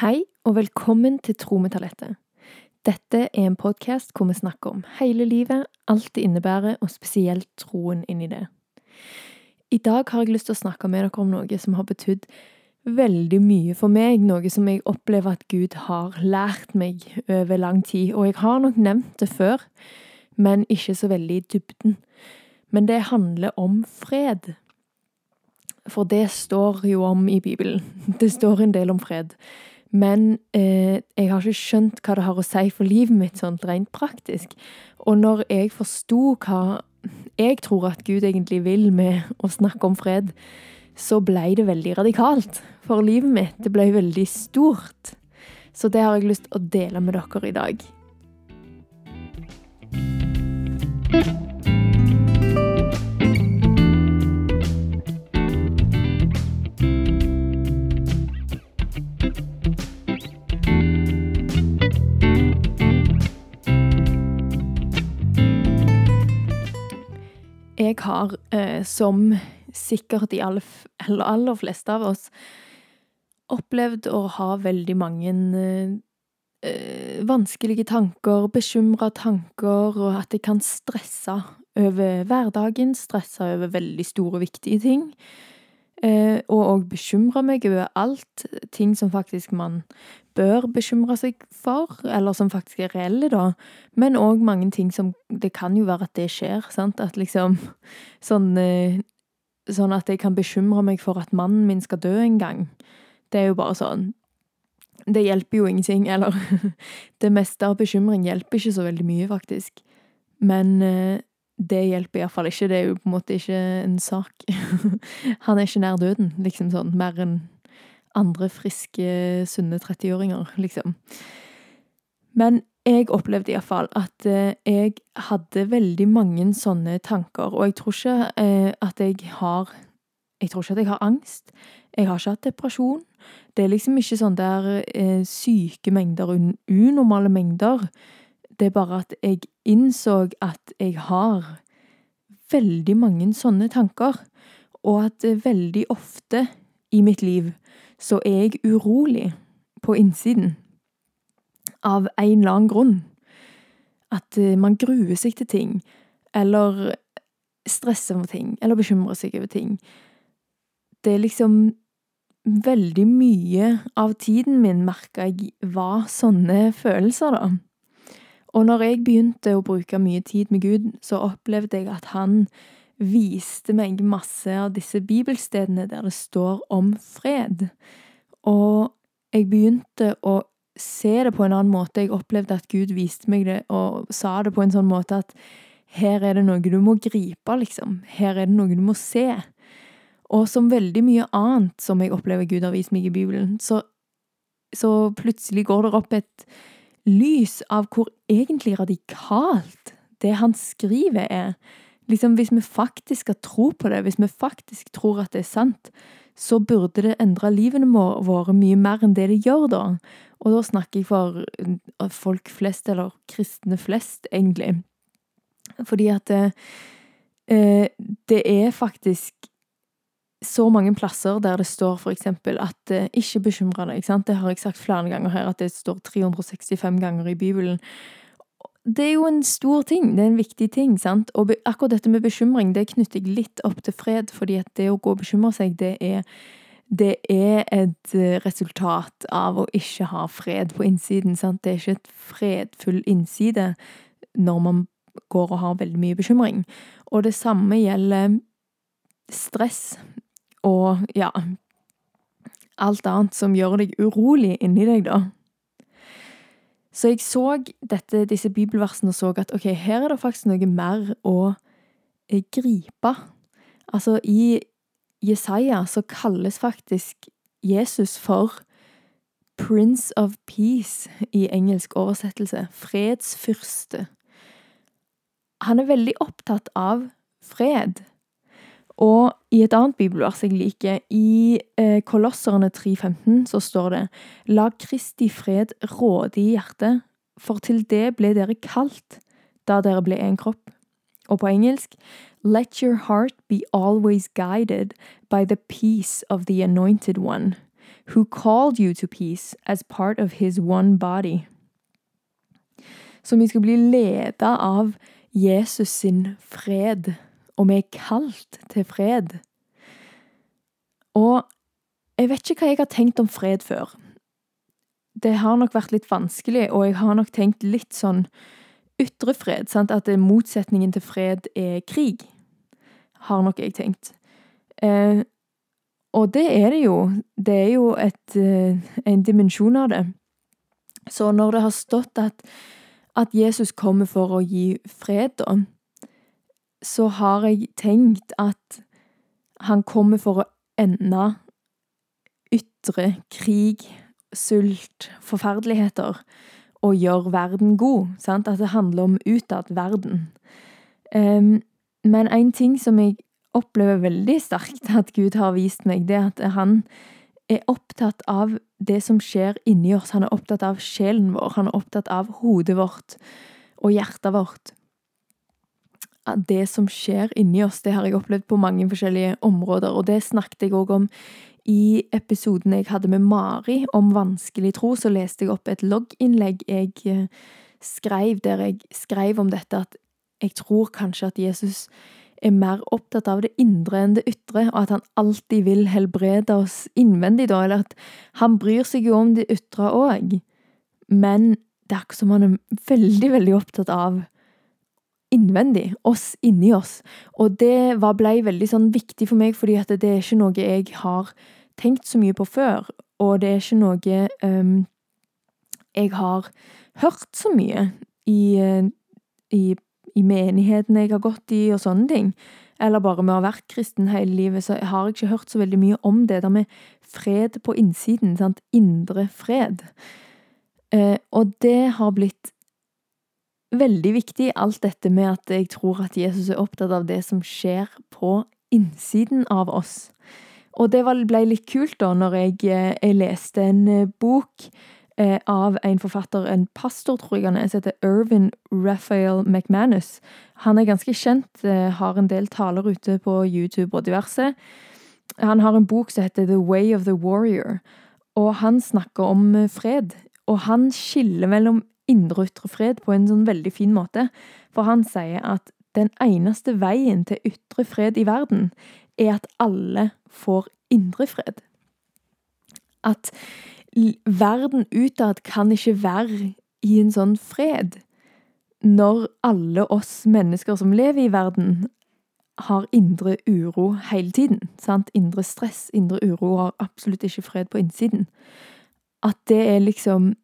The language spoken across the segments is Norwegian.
Hei, og velkommen til Tro med talentet. Dette er en podkast hvor vi snakker om hele livet, alt det innebærer, og spesielt troen inni det. I dag har jeg lyst til å snakke med dere om noe som har betydd veldig mye for meg, noe som jeg opplever at Gud har lært meg over lang tid, og jeg har nok nevnt det før, men ikke så veldig i dybden. Men det handler om fred. For det står jo om i Bibelen. Det står en del om fred. Men eh, jeg har ikke skjønt hva det har å si for livet mitt, sånn rent praktisk. Og når jeg forsto hva jeg tror at Gud egentlig vil med å snakke om fred, så ble det veldig radikalt for livet mitt. Det ble veldig stort. Så det har jeg lyst til å dele med dere i dag. Jeg har, eh, som sikkert de aller, eller aller fleste av oss, opplevd å ha veldig mange eh, vanskelige tanker, bekymra tanker, og at jeg kan stresse over hverdagen, stresse over veldig store, viktige ting. Eh, og òg bekymre meg over alt, ting som faktisk man bør bekymre seg for, eller som faktisk er reelle, da. Men òg mange ting som Det kan jo være at det skjer, sant, at liksom Sånn eh, Sånn at jeg kan bekymre meg for at mannen min skal dø en gang. Det er jo bare sånn Det hjelper jo ingenting, eller Det meste av bekymring hjelper ikke så veldig mye, faktisk. Men eh, det hjelper iallfall ikke. Det er jo på en måte ikke en sak. Han er ikke nær døden, liksom sånn, mer enn andre friske, sunne 30-åringer, liksom. Men jeg opplevde iallfall at eh, jeg hadde veldig mange sånne tanker, og jeg tror ikke eh, at jeg har Jeg tror ikke at jeg har angst. Jeg har ikke hatt depresjon. Det er liksom ikke sånn der eh, syke mengder, unormale mengder. Det er bare at jeg innså at jeg har veldig mange sånne tanker, og at veldig ofte i mitt liv så er jeg urolig på innsiden. Av en eller annen grunn. At eh, man gruer seg til ting, eller stresser over ting, eller bekymrer seg over ting. Det er liksom Veldig mye av tiden min merka jeg var sånne følelser, da. Og når jeg begynte å bruke mye tid med Gud, så opplevde jeg at han viste meg masse av disse bibelstedene der det står om fred. Og jeg begynte å se det på en annen måte. Jeg opplevde at Gud viste meg det og sa det på en sånn måte at her er det noe du må gripe, liksom. Her er det noe du må se. Og som veldig mye annet som jeg opplever Gud har vist meg i Bibelen, så, så plutselig går det opp et lys av hvor egentlig radikalt det han skriver, er. Liksom, hvis vi faktisk skal tro på det, hvis vi faktisk tror at det er sant, så burde det endre livene våre mye mer enn det det gjør, da. Og da snakker jeg for uh, folk flest, eller kristne flest, egentlig. Fordi at det, eh, det er faktisk så mange plasser der det står for eksempel at eh, ikke bekymre deg. Det har jeg sagt flere ganger her, at det står 365 ganger i Bibelen det er jo en stor ting, det er en viktig ting, sant. Og akkurat dette med bekymring, det knytter jeg litt opp til fred, fordi at det å gå og bekymre seg, det er det er et eh, resultat av å ikke ha fred på innsiden. Sant? Det er ikke et fredfull innside når man går og har veldig mye bekymring. Og det samme gjelder stress og ja Alt annet som gjør deg urolig inni deg, da. Så jeg så dette, disse bibelversene og så at ok, her er det faktisk noe mer å eh, gripe. Altså, i Jesaja så kalles faktisk Jesus for Prince of Peace i engelsk oversettelse. Fredsfyrste. Han er veldig opptatt av fred. Og i et annet bibelvers jeg liker, i eh, Kolosserne 3,15, så står det La Kristi fred råde i hjertet, for til det ble dere kalt da dere ble en kropp. Og på engelsk Let your heart be always guided by the peace of the anointed one, who called you to peace as part of his one body. Så vi skal bli leda av Jesus sin fred, og vi er kalt til fred. Og jeg vet ikke hva jeg har tenkt om fred før. Det har nok vært litt vanskelig, og jeg har nok tenkt litt sånn ytre fred, sant? at motsetningen til fred er krig. Har nok jeg tenkt. Eh, og det er det jo. Det er jo et, eh, en dimensjon av det. Så når det har stått at, at Jesus kommer for å gi fred, da, så har jeg tenkt at han kommer for å ende ytre krig, sult, forferdeligheter, og gjøre verden god. Sant? At det handler om utad verden. Um, men en ting som jeg opplever veldig sterkt at Gud har vist meg, det er at han er opptatt av det som skjer inni oss. Han er opptatt av sjelen vår. Han er opptatt av hodet vårt og hjertet vårt. Det som skjer inni oss, det har jeg opplevd på mange forskjellige områder, og det snakket jeg òg om i episoden jeg hadde med Mari om vanskelig tro, så leste jeg opp et logginnlegg jeg eh, skrev, der jeg skrev om dette at jeg tror kanskje at Jesus er mer opptatt av det indre enn det ytre, og at han alltid vil helbrede oss innvendig, da, eller at han bryr seg jo om det ytre òg, men det er akkurat som han er veldig, veldig opptatt av innvendig, oss inni oss, og det ble veldig sånn viktig for meg, fordi at det er ikke noe jeg har tenkt så mye på før, og det er ikke noe um, jeg har hørt så mye i, eh, i i menigheten jeg har gått i, og sånne ting. Eller bare med å ha vært kristen hele livet, så har jeg ikke hørt så veldig mye om det der med fred på innsiden. Sant? Indre fred. Eh, og det har blitt veldig viktig, alt dette med at jeg tror at Jesus er opptatt av det som skjer på innsiden av oss. Og det ble litt kult da, når jeg, eh, jeg leste en eh, bok Eh, av en forfatter, en pastor, tror jeg han er, som heter Irvin Raphael McManus. Han er ganske kjent, har en del taler ute på YouTube og diverse. Han har en bok som heter The Way of the Warrior, og han snakker om fred. Og han skiller mellom indre og ytre fred på en sånn veldig fin måte, for han sier at den eneste veien til ytre fred i verden er at alle får indre fred. At verden utad kan ikke være i en sånn fred når alle oss mennesker som lever i verden, har indre uro hele tiden. Sant? Indre stress, indre uro, og har absolutt ikke fred på innsiden. At det er liksom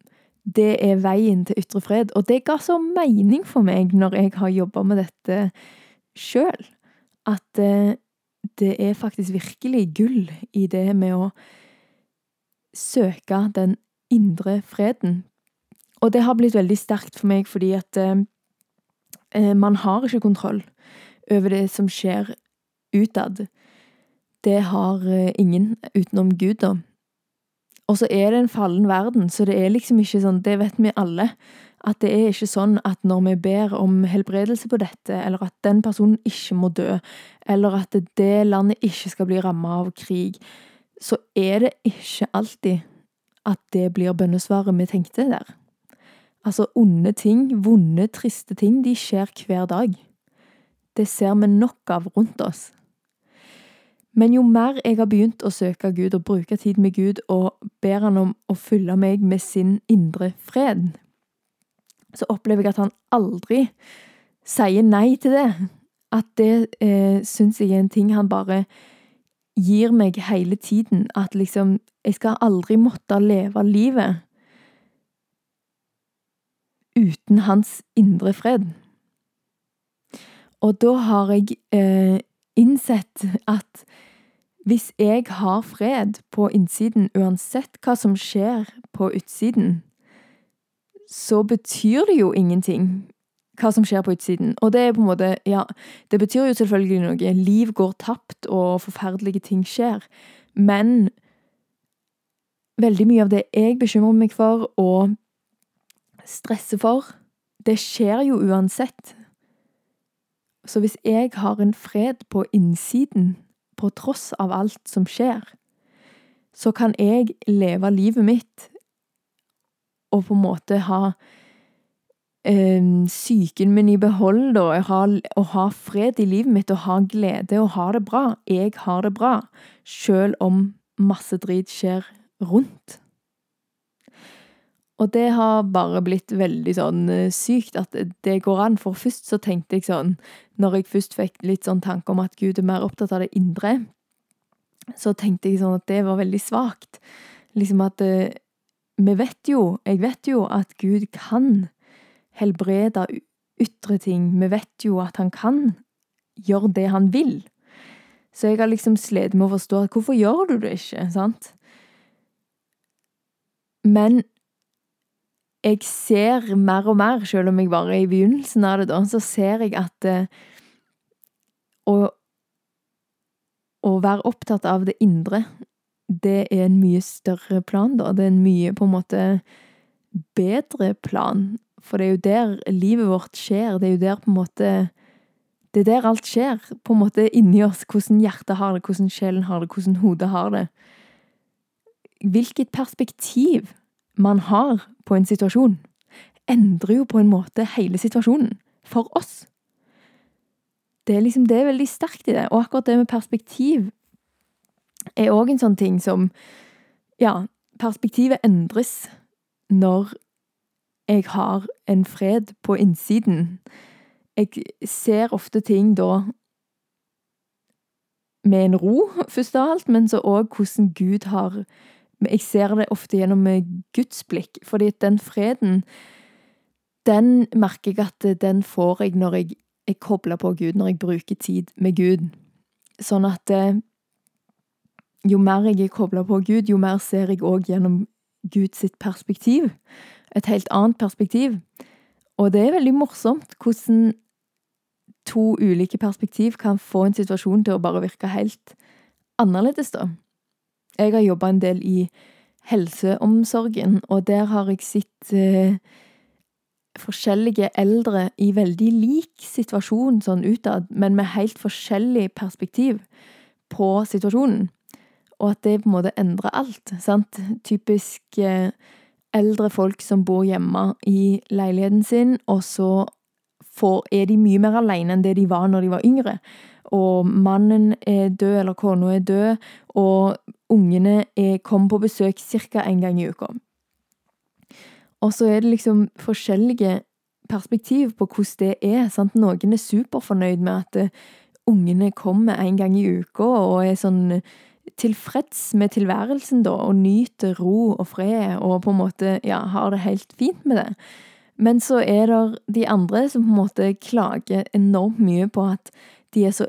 Det er veien til ytre fred. Og det ga så mening for meg når jeg har jobba med dette sjøl. At eh, det er faktisk virkelig gull i det med å søke den indre freden. Og det har blitt veldig sterkt for meg fordi at eh, eh, man har ikke kontroll over det som skjer utad. Det har ingen utenom Gud, da. Og så er det en fallen verden, så det er liksom ikke sånn, det vet vi alle, at det er ikke sånn at når vi ber om helbredelse på dette, eller at den personen ikke må dø, eller at det landet ikke skal bli ramma av krig, så er det ikke alltid at det blir bønnesvaret vi tenkte der. Altså, onde ting, vonde, triste ting, de skjer hver dag. Det ser vi nok av rundt oss. Men jo mer jeg har begynt å søke Gud og bruke tid med Gud og ber Han om å fylle meg med sin indre fred, så opplever jeg at Han aldri sier nei til det. At det eh, syns jeg er en ting Han bare gir meg hele tiden at liksom Jeg skal aldri måtte leve livet uten hans indre fred. Og da har jeg eh, innsett at hvis jeg har fred på innsiden, uansett hva som skjer på utsiden, så betyr det jo ingenting hva som skjer på utsiden. Og det er på en måte Ja, det betyr jo selvfølgelig noe. Liv går tapt, og forferdelige ting skjer. Men veldig mye av det jeg bekymrer meg for og stresser for, det skjer jo uansett. Så hvis jeg har en fred på innsiden, på tross av alt som skjer, så kan jeg leve livet mitt og på en måte ha eh, psyken min i behold, da, og ha, og ha fred i livet mitt og ha glede og ha det bra. Jeg har det bra, sjøl om masse drit skjer rundt. Og det har bare blitt veldig sånn eh, sykt at det går an, for først så tenkte jeg sånn, når jeg først fikk litt sånn tanke om at Gud er mer opptatt av det indre, så tenkte jeg sånn at det var veldig svakt. Liksom at eh, vi vet jo, jeg vet jo at Gud kan helbrede ytre ting. Vi vet jo at han kan gjøre det han vil. Så jeg har liksom slitt med å forstå at hvorfor gjør du det ikke, sant? Men jeg ser mer og mer, selv om jeg bare er i begynnelsen av det, da, så ser jeg at eh, å, å være opptatt av det indre, det er en mye større plan, da. Det er en mye, på en måte, bedre plan. For det er jo der livet vårt skjer. Det er jo der, på en måte Det er der alt skjer, på en måte, inni oss. Hvordan hjertet har det, hvordan sjelen har det, hvordan hodet har det. Hvilket perspektiv man har på en situasjon, endrer jo på en måte hele situasjonen. For oss. Det er liksom, det er veldig sterkt i det. Og akkurat det med perspektiv er òg en sånn ting som Ja, perspektivet endres når jeg har en fred på innsiden. Jeg ser ofte ting da med en ro, først av alt, men så òg hvordan Gud har jeg ser det ofte gjennom Guds blikk, fordi den freden, den merker jeg at den får jeg når jeg er kobla på Gud, når jeg bruker tid med Gud. Sånn at eh, jo mer jeg er kobla på Gud, jo mer ser jeg òg gjennom Guds perspektiv. Et helt annet perspektiv. Og det er veldig morsomt hvordan to ulike perspektiv kan få en situasjon til å bare virke helt annerledes, da. Jeg har jobba en del i helseomsorgen, og der har jeg sett eh, forskjellige eldre i veldig lik situasjon sånn utad, men med helt forskjellig perspektiv på situasjonen. Og at det på en måte endrer alt. sant? Typisk eh, eldre folk som bor hjemme i leiligheten sin, og så får, er de mye mer alene enn det de var når de var yngre og mannen er død, eller kona er død, og ungene er, kommer på besøk ca. en gang i uka. Og så er det liksom forskjellige perspektiv på hvordan det er. sant? Noen er superfornøyd med at uh, ungene kommer en gang i uka, og er sånn tilfreds med tilværelsen, da, og nyter ro og fred, og på en måte, ja, har det helt fint med det. Men så er det de andre som på en måte klager enormt mye på at de er så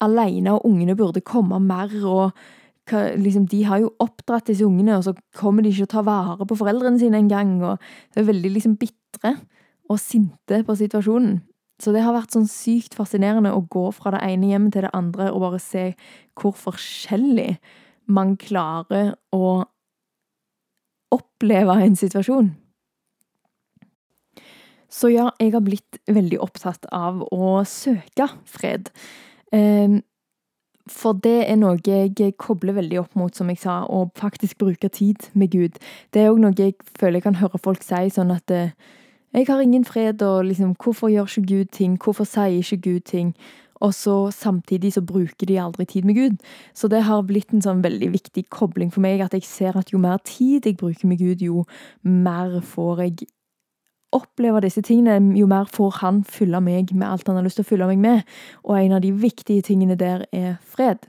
aleine, og ungene burde komme mer, og liksom, de har jo oppdratt disse ungene, og så kommer de ikke å ta vare på foreldrene sine engang, de er veldig liksom bitre og sinte på situasjonen. Så det har vært sånn sykt fascinerende å gå fra det ene hjemmet til det andre og bare se hvor forskjellig man klarer å oppleve en situasjon. Så ja, jeg har blitt veldig opptatt av å søke fred. Ehm, for det er noe jeg kobler veldig opp mot, som jeg sa, å faktisk bruke tid med Gud. Det er òg noe jeg føler jeg kan høre folk si, sånn at eh, jeg har ingen fred, og liksom hvorfor gjør ikke Gud ting, hvorfor sier ikke Gud ting? Og så samtidig så bruker de aldri tid med Gud. Så det har blitt en sånn veldig viktig kobling for meg, at jeg ser at jo mer tid jeg bruker med Gud, jo mer får jeg oppleve disse tingene, jo mer får han fylle meg med alt han har lyst til å fylle meg med. Og en av de viktige tingene der er fred.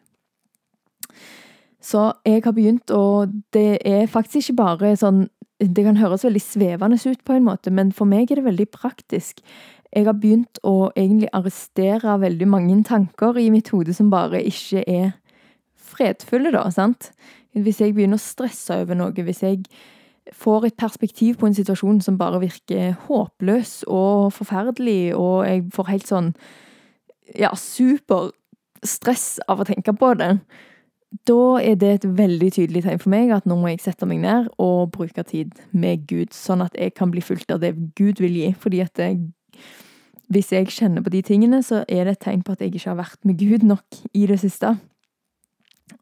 Så jeg har begynt, og det er faktisk ikke bare sånn Det kan høres veldig svevende ut på en måte, men for meg er det veldig praktisk. Jeg har begynt å egentlig arrestere veldig mange tanker i mitt hode som bare ikke er fredfulle, da, sant? Hvis jeg begynner å stresse over noe, hvis jeg får et perspektiv på en situasjon som bare virker håpløs og forferdelig, og jeg får helt sånn ja, superstress av å tenke på det, da er det et veldig tydelig tegn for meg at nå må jeg sette meg ned og bruke tid med Gud, sånn at jeg kan bli fulgt av det Gud vil gi. Fordi at jeg, hvis jeg kjenner på de tingene, så er det et tegn på at jeg ikke har vært med Gud nok i det siste.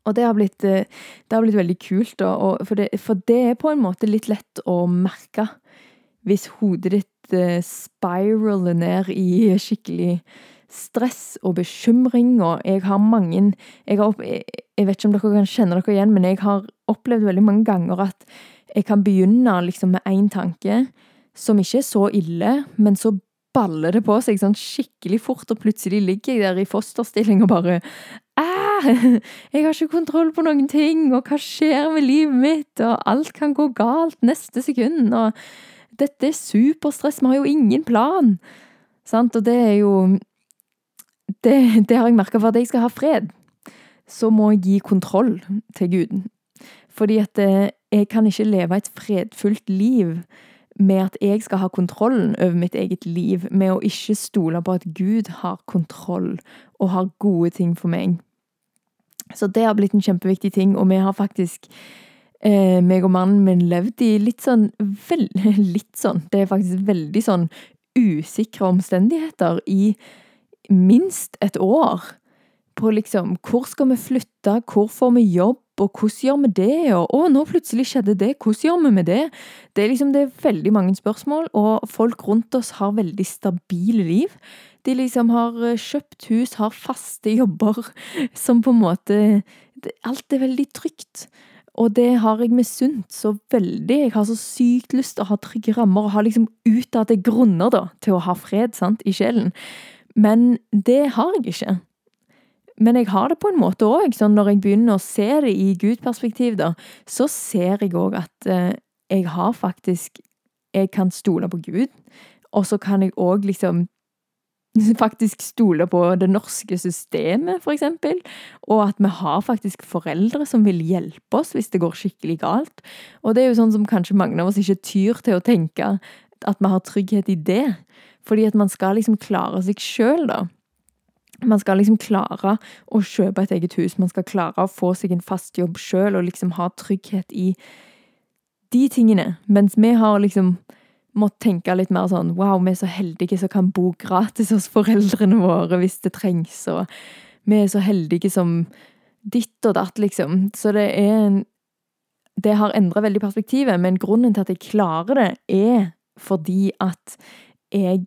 Og det har blitt, det har blitt veldig kult, og, for, det, for det er på en måte litt lett å merke hvis hodet ditt spiraler ned i skikkelig stress og bekymring, og jeg har mange jeg, har, jeg, vet ikke om dere kan kjenne dere igjen, men jeg har opplevd veldig mange ganger at jeg kan begynne liksom med én tanke som ikke er så ille, men så baller det på seg sånn skikkelig fort, og plutselig ligger jeg der i fosterstilling og bare! Jeg har ikke kontroll på noen ting, og hva skjer med livet mitt, og alt kan gå galt neste sekund, og dette er superstress, vi har jo ingen plan. Sant? Og det er jo det, det har jeg merka. For at jeg skal ha fred, så må jeg gi kontroll til Gud. Fordi at eh, jeg kan ikke leve et fredfullt liv med at jeg skal ha kontrollen over mitt eget liv, med å ikke stole på at Gud har kontroll og har gode ting for meg. Så det har blitt en kjempeviktig ting, og vi har faktisk eh, meg og mannen min levd i litt sånn vel, Litt sånn, det er faktisk veldig sånn usikre omstendigheter i minst et år på liksom Hvor skal vi flytte, hvor får vi jobb, og hvordan gjør vi det, og å, nå plutselig skjedde det, hvordan gjør vi med det? Det er liksom det er veldig mange spørsmål, og folk rundt oss har veldig stabile liv. De liksom har eh, kjøpt hus, har faste jobber, som på en måte Alt er veldig trygt. Og det har jeg misunt så veldig. Jeg har så sykt lyst til å ha trygge rammer og ha liksom utadte grunner da, til å ha fred sant, i sjelen. Men det har jeg ikke. Men jeg har det på en måte òg. Sånn når jeg begynner å se det i Gud-perspektiv, da, så ser jeg òg at eh, jeg har faktisk Jeg kan stole på Gud, og så kan jeg òg liksom faktisk stole på det norske systemet, for eksempel. Og at vi har faktisk foreldre som vil hjelpe oss hvis det går skikkelig galt. Og det er jo sånn som kanskje mange av oss ikke tyr til å tenke at vi har trygghet i det. Fordi at man skal liksom klare seg sjøl, da. Man skal liksom klare å kjøpe et eget hus, man skal klare å få seg en fast jobb sjøl og liksom ha trygghet i de tingene. Mens vi har liksom måttet tenke litt mer sånn wow, vi er så heldige som kan bo gratis hos foreldrene våre hvis det trengs, og vi er så heldige som ditt og datt, liksom. Så det er en Det har endra veldig perspektivet, men grunnen til at jeg klarer det, er fordi at jeg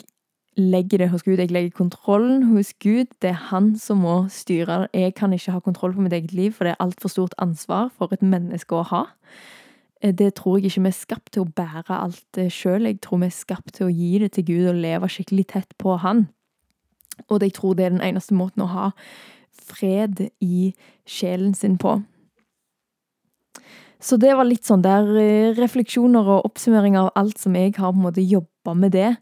legger det hos Gud. Jeg legger kontrollen hos Gud. Det er han som må styre. Jeg kan ikke ha kontroll på mitt eget liv, for det er altfor stort ansvar for et menneske å ha. Eh, det tror jeg ikke vi er skapt til å bære alt sjøl. Jeg tror vi er skapt til å gi det til Gud og leve skikkelig tett på Han. Og jeg tror det er den eneste måten å ha fred i sjelen sin på. Så det var litt sånn der eh, refleksjoner og oppsummering av alt som jeg har på en måte jobba med det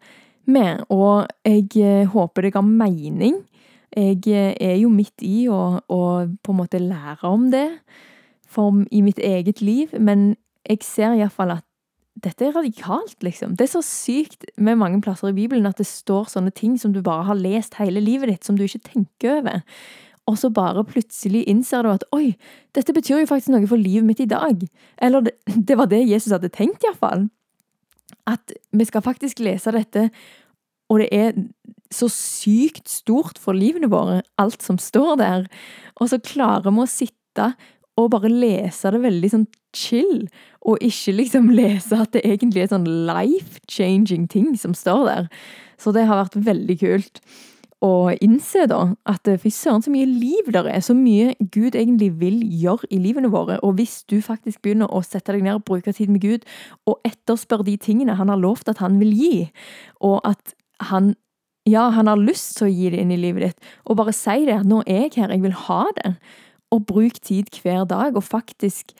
med, og jeg eh, håper det ga mening. Jeg eh, er jo midt i å, på en måte lære om det for, i mitt eget liv, men jeg ser iallfall at dette er radikalt, liksom. Det er så sykt med mange plasser i Bibelen at det står sånne ting som du bare har lest hele livet ditt, som du ikke tenker over. Og så bare plutselig innser du at oi, dette betyr jo faktisk noe for livet mitt i dag. Eller det, det var det Jesus hadde tenkt, iallfall. At vi skal faktisk lese dette og det er så sykt stort for livene våre, alt som står der. Og så klarer vi å sitte og bare lese det veldig sånn chill, og ikke liksom lese at det egentlig er sånn life-changing ting som står der. Så det har vært veldig kult å innse da at fy søren, så mye liv der er, så mye Gud egentlig vil gjøre i livene våre. Og hvis du faktisk begynner å sette deg ned og bruke tid med Gud, og etterspør de tingene han har lovt at han vil gi, og at han ja, han har lyst til å gi det inn i livet ditt, og bare si det. at 'Nå er jeg her, jeg vil ha det.' Og bruk tid hver dag, og faktisk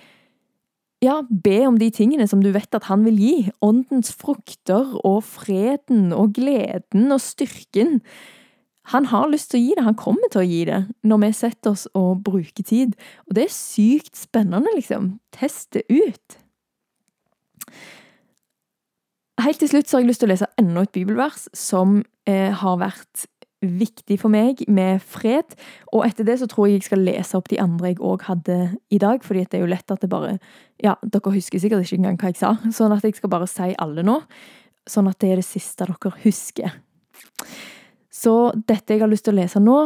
ja, be om de tingene som du vet at han vil gi. Åndens frukter og freden og gleden og styrken. Han har lyst til å gi det, han kommer til å gi det når vi setter oss og bruker tid. Og det er sykt spennende, liksom. Test det ut. Helt til slutt så har jeg lyst til å lese enda et bibelvers som eh, har vært viktig for meg med fred. Og etter det så tror jeg jeg skal lese opp de andre jeg òg hadde i dag, fordi det er jo lett at det bare Ja, dere husker sikkert ikke engang hva jeg sa, sånn at jeg skal bare si alle nå. Sånn at det er det siste dere husker. Så dette jeg har lyst til å lese nå,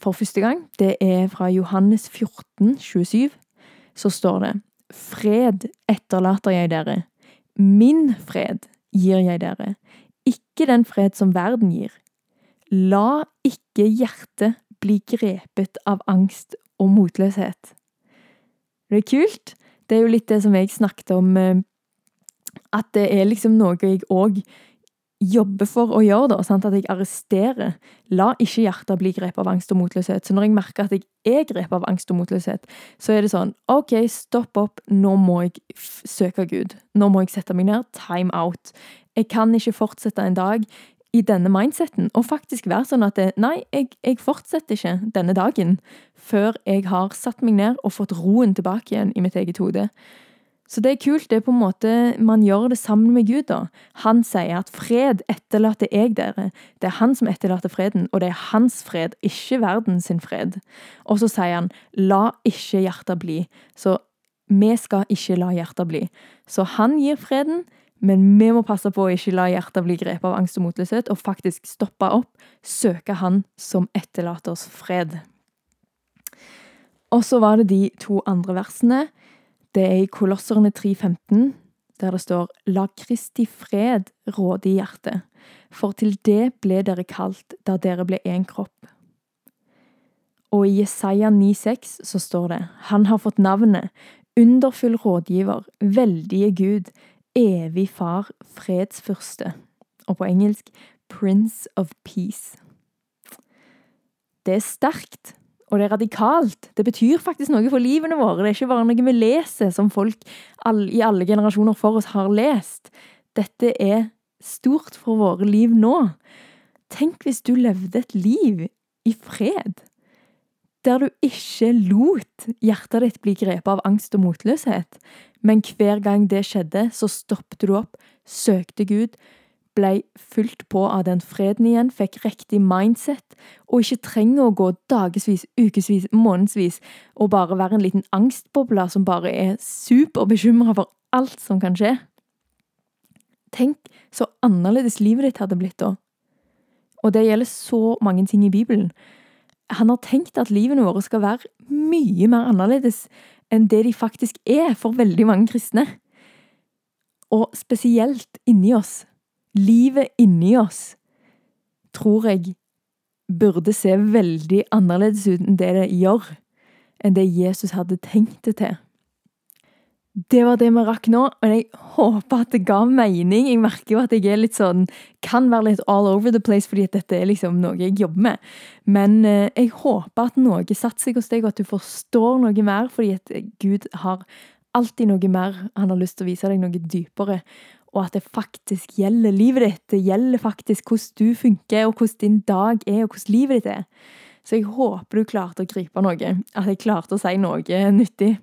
for første gang. Det er fra Johannes 14, 27. Så står det Fred etterlater jeg dere. Min fred gir jeg dere. Ikke den fred som verden gir. La ikke hjertet bli grepet av angst og motløshet. Det er kult. Det er jo litt det som jeg snakket om, eh, at det er liksom noe jeg òg jobber for å gjøre, da, sant? at jeg arresterer. La ikke hjertet bli grepet av angst og motløshet. Så når jeg merker at jeg er grepet av angst og motløshet, så er det sånn OK, stopp opp, nå må jeg søke Gud. Nå må jeg sette meg ned. Time out. Jeg kan ikke fortsette en dag i denne mindseten, og faktisk være sånn at det, nei, jeg, jeg, fortsetter ikke denne dagen før jeg har satt meg ned og fått roen tilbake igjen i mitt eget hode. Så det er kult. Det er på en måte Man gjør det sammen med Gud, da. Han sier at fred etterlater jeg dere. Det er han som etterlater freden, og det er hans fred, ikke verdens fred. Og så sier han la ikke hjertet bli. Så vi skal ikke la hjertet bli. Så han gir freden, men vi må passe på å ikke la hjertet bli grepet av angst og motløshet, og faktisk stoppe opp, søke Han som etterlater oss fred. Og så var det de to andre versene. Det er i Kolosserne 3,15, der det står La Kristi fred råde i hjertet, for til det ble dere kalt da dere ble én kropp. Og i Jesaja 9,6 så står det Han har fått navnet Underfull rådgiver, veldige Gud, evig far, fredsfyrste, og på engelsk Prince of Peace. Det er sterkt, og det er radikalt. Det betyr faktisk noe for livene våre. Det er ikke bare noe vi leser som folk i alle generasjoner for oss har lest. Dette er stort for våre liv nå. Tenk hvis du levde et liv i fred der du ikke lot hjertet ditt bli grepet av angst og motløshet, men hver gang det skjedde, så stoppet du opp, søkte Gud, blei fylt på av den freden igjen, fikk riktig mindset, og ikke trenger å gå dagevis, ukevis, månedsvis og bare være en liten angstboble som bare er superbekymra for alt som kan skje. Tenk så annerledes livet ditt hadde blitt da. Og det gjelder så mange ting i Bibelen han har tenkt at livene våre skal være mye mer annerledes enn det de faktisk er for veldig mange kristne. Og spesielt inni oss. Livet inni oss tror jeg burde se veldig annerledes ut enn det det gjør, enn det Jesus hadde tenkt det til. Det var det vi rakk nå, og jeg håper at det ga mening. Jeg merker jo at jeg er litt sånn Kan være litt all over the place, fordi dette er liksom noe jeg jobber med. Men eh, jeg håper at noe satte seg hos deg, og at du forstår noe mer, fordi at Gud har alltid noe mer. Han har lyst til å vise deg noe dypere. Og at det faktisk gjelder livet ditt. Det gjelder faktisk hvordan du funker, og hvordan din dag er, og hvordan livet ditt er. Så jeg håper du klarte å gripe noe. At jeg klarte å si noe nyttig.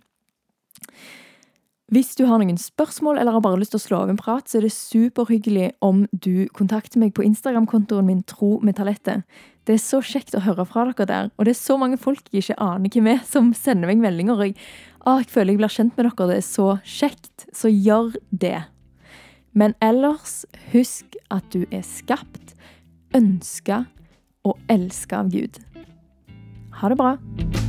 Hvis du har noen spørsmål eller har bare lyst til å slå av en prat, så er det superhyggelig om du kontakter meg på Instagram-kontoen min Tro med talentet. Det er så kjekt å høre fra dere der, og det er så mange folk jeg ikke aner hvem er, som sender meg meldinger. Jeg, å, jeg føler jeg blir kjent med dere, det er så kjekt. Så gjør det. Men ellers, husk at du er skapt, ønska og elska av Gud. Ha det bra.